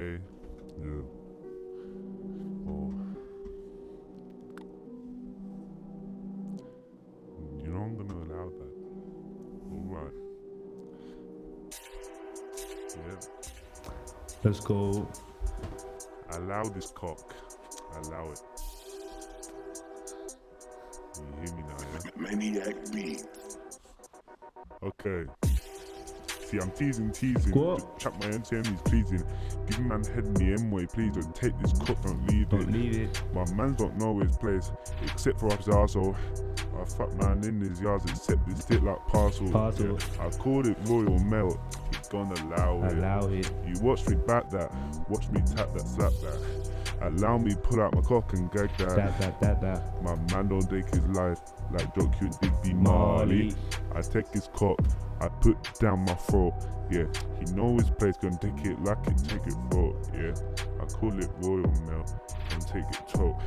Okay. Yeah. Oh. You know I'm gonna allow that. Alright. Yeah. Let's go. Allow this cock. Allow it. You hear me now, yeah? Maniac B. Okay. See, I'm teasing, teasing. What? Chuck my MTM, he's pleasing. Give man head in the M way, please. Don't take this cock, don't leave Don't it. leave it. My mans don't know his place, except for up his arsehole. I fuck man in his yards, except this stick like parcel. Parcel. Yeah. I called it royal mail. He gonna allow it. It. You watch me back that, watch me tap that, slap that. Allow me pull out my cock and gag that. That, that, that, that. My man don't take his life like Joe Q Digby Marley. Marley. I take his cock, I put down my throat. Yeah, he know his place, gonna take it like it, take it throat. Yeah, I call it royal mail, and take it choke.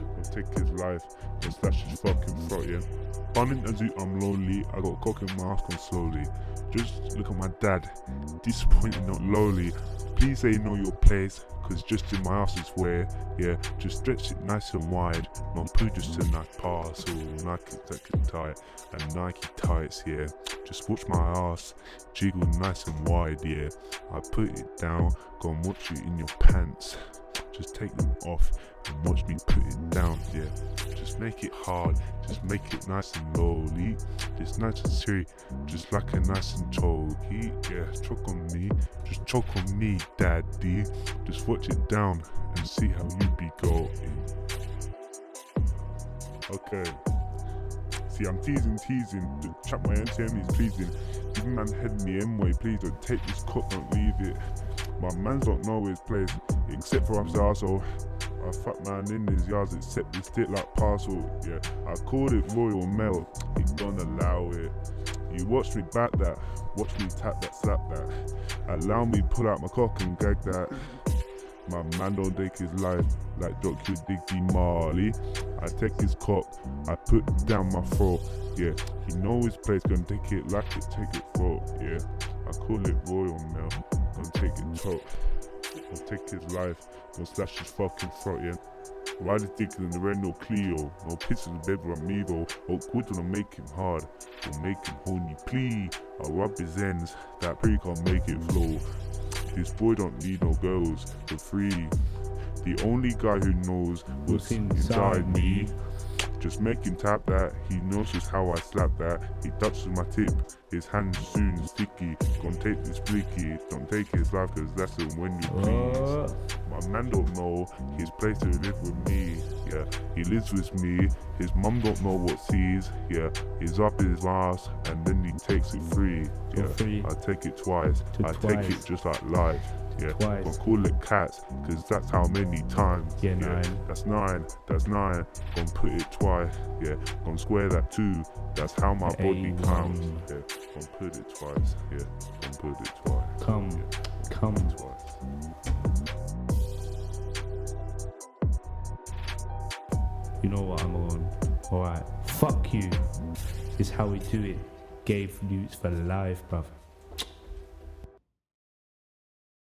Gonna take his life, and slash his fucking throat. Yeah, Bumming as you, I'm lonely. I got cock in my gone slowly. Just look at my dad, disappointed, not lowly. Please say know your place, cause just in my ass is where, yeah, just stretch it nice and wide. My poo just a nice parcel, Nike can tight, and Nike tights, yeah. Just watch my ass jiggle nice and wide, yeah. I put it down, go and watch it in your pants. Just take them off and watch me put it down, yeah. Just make it hard, just make it nice and lowly. Just nice and serious, just like a nice and choky, yeah. Choke on me, just choke on me, daddy. Just watch it down and see how you be going. Okay. See, I'm teasing, teasing. Chat my NTM is pleasing. Give man head the M way, please don't take this cock, don't leave it. My mans don't know his place, except for up his arsehole. I fuck man in his yards, except his stick like parcel. Yeah, I called it royal mail. He don't allow it. You watch me back that, watch me tap that, slap that. Allow me pull out my cock and gag that. My man don't take his life like Dr. Digby Marley. I take his cock, I put down my throat. Yeah, he know his place, gonna take it like it, take it throat. Yeah, I call it royal mail, gonna take it choke. Gonna take his life, gonna slash his fucking throat. Yeah. Ride his dick in the red, no Clio. No piss in the bed with amigo. Oh, quit gonna make him hard. Will make him horny. Plea. I'll rub his ends. That pre can't make it flow. This boy don't need no girls for free. The only guy who knows what's inside inside me. Just make him tap that. He knows just how I slap that. He touches my tip. His hand soon sticky. Gonna take this blicky. Don't take his life cause that's the when you please. My man don't know his place to live with me. Yeah, he lives with me. His mum don't know what sees. Yeah, he's up his ass and then he takes it free. Yeah. I take it twice. I take it just like life. Yeah, Twice. gonna call it cats cause that's how many times. Yeah, nine. That's nine. That's nine. Gonna put it twice. Yeah, gonna square that two. That's how my body Hey, counts. Yeah, gonna put it twice. Yeah, gonna put it twice. come, Yeah, come. twice. You know what I'm on. Alright. Fuck you. Is how we do it. Gave Lutes for life, bruv.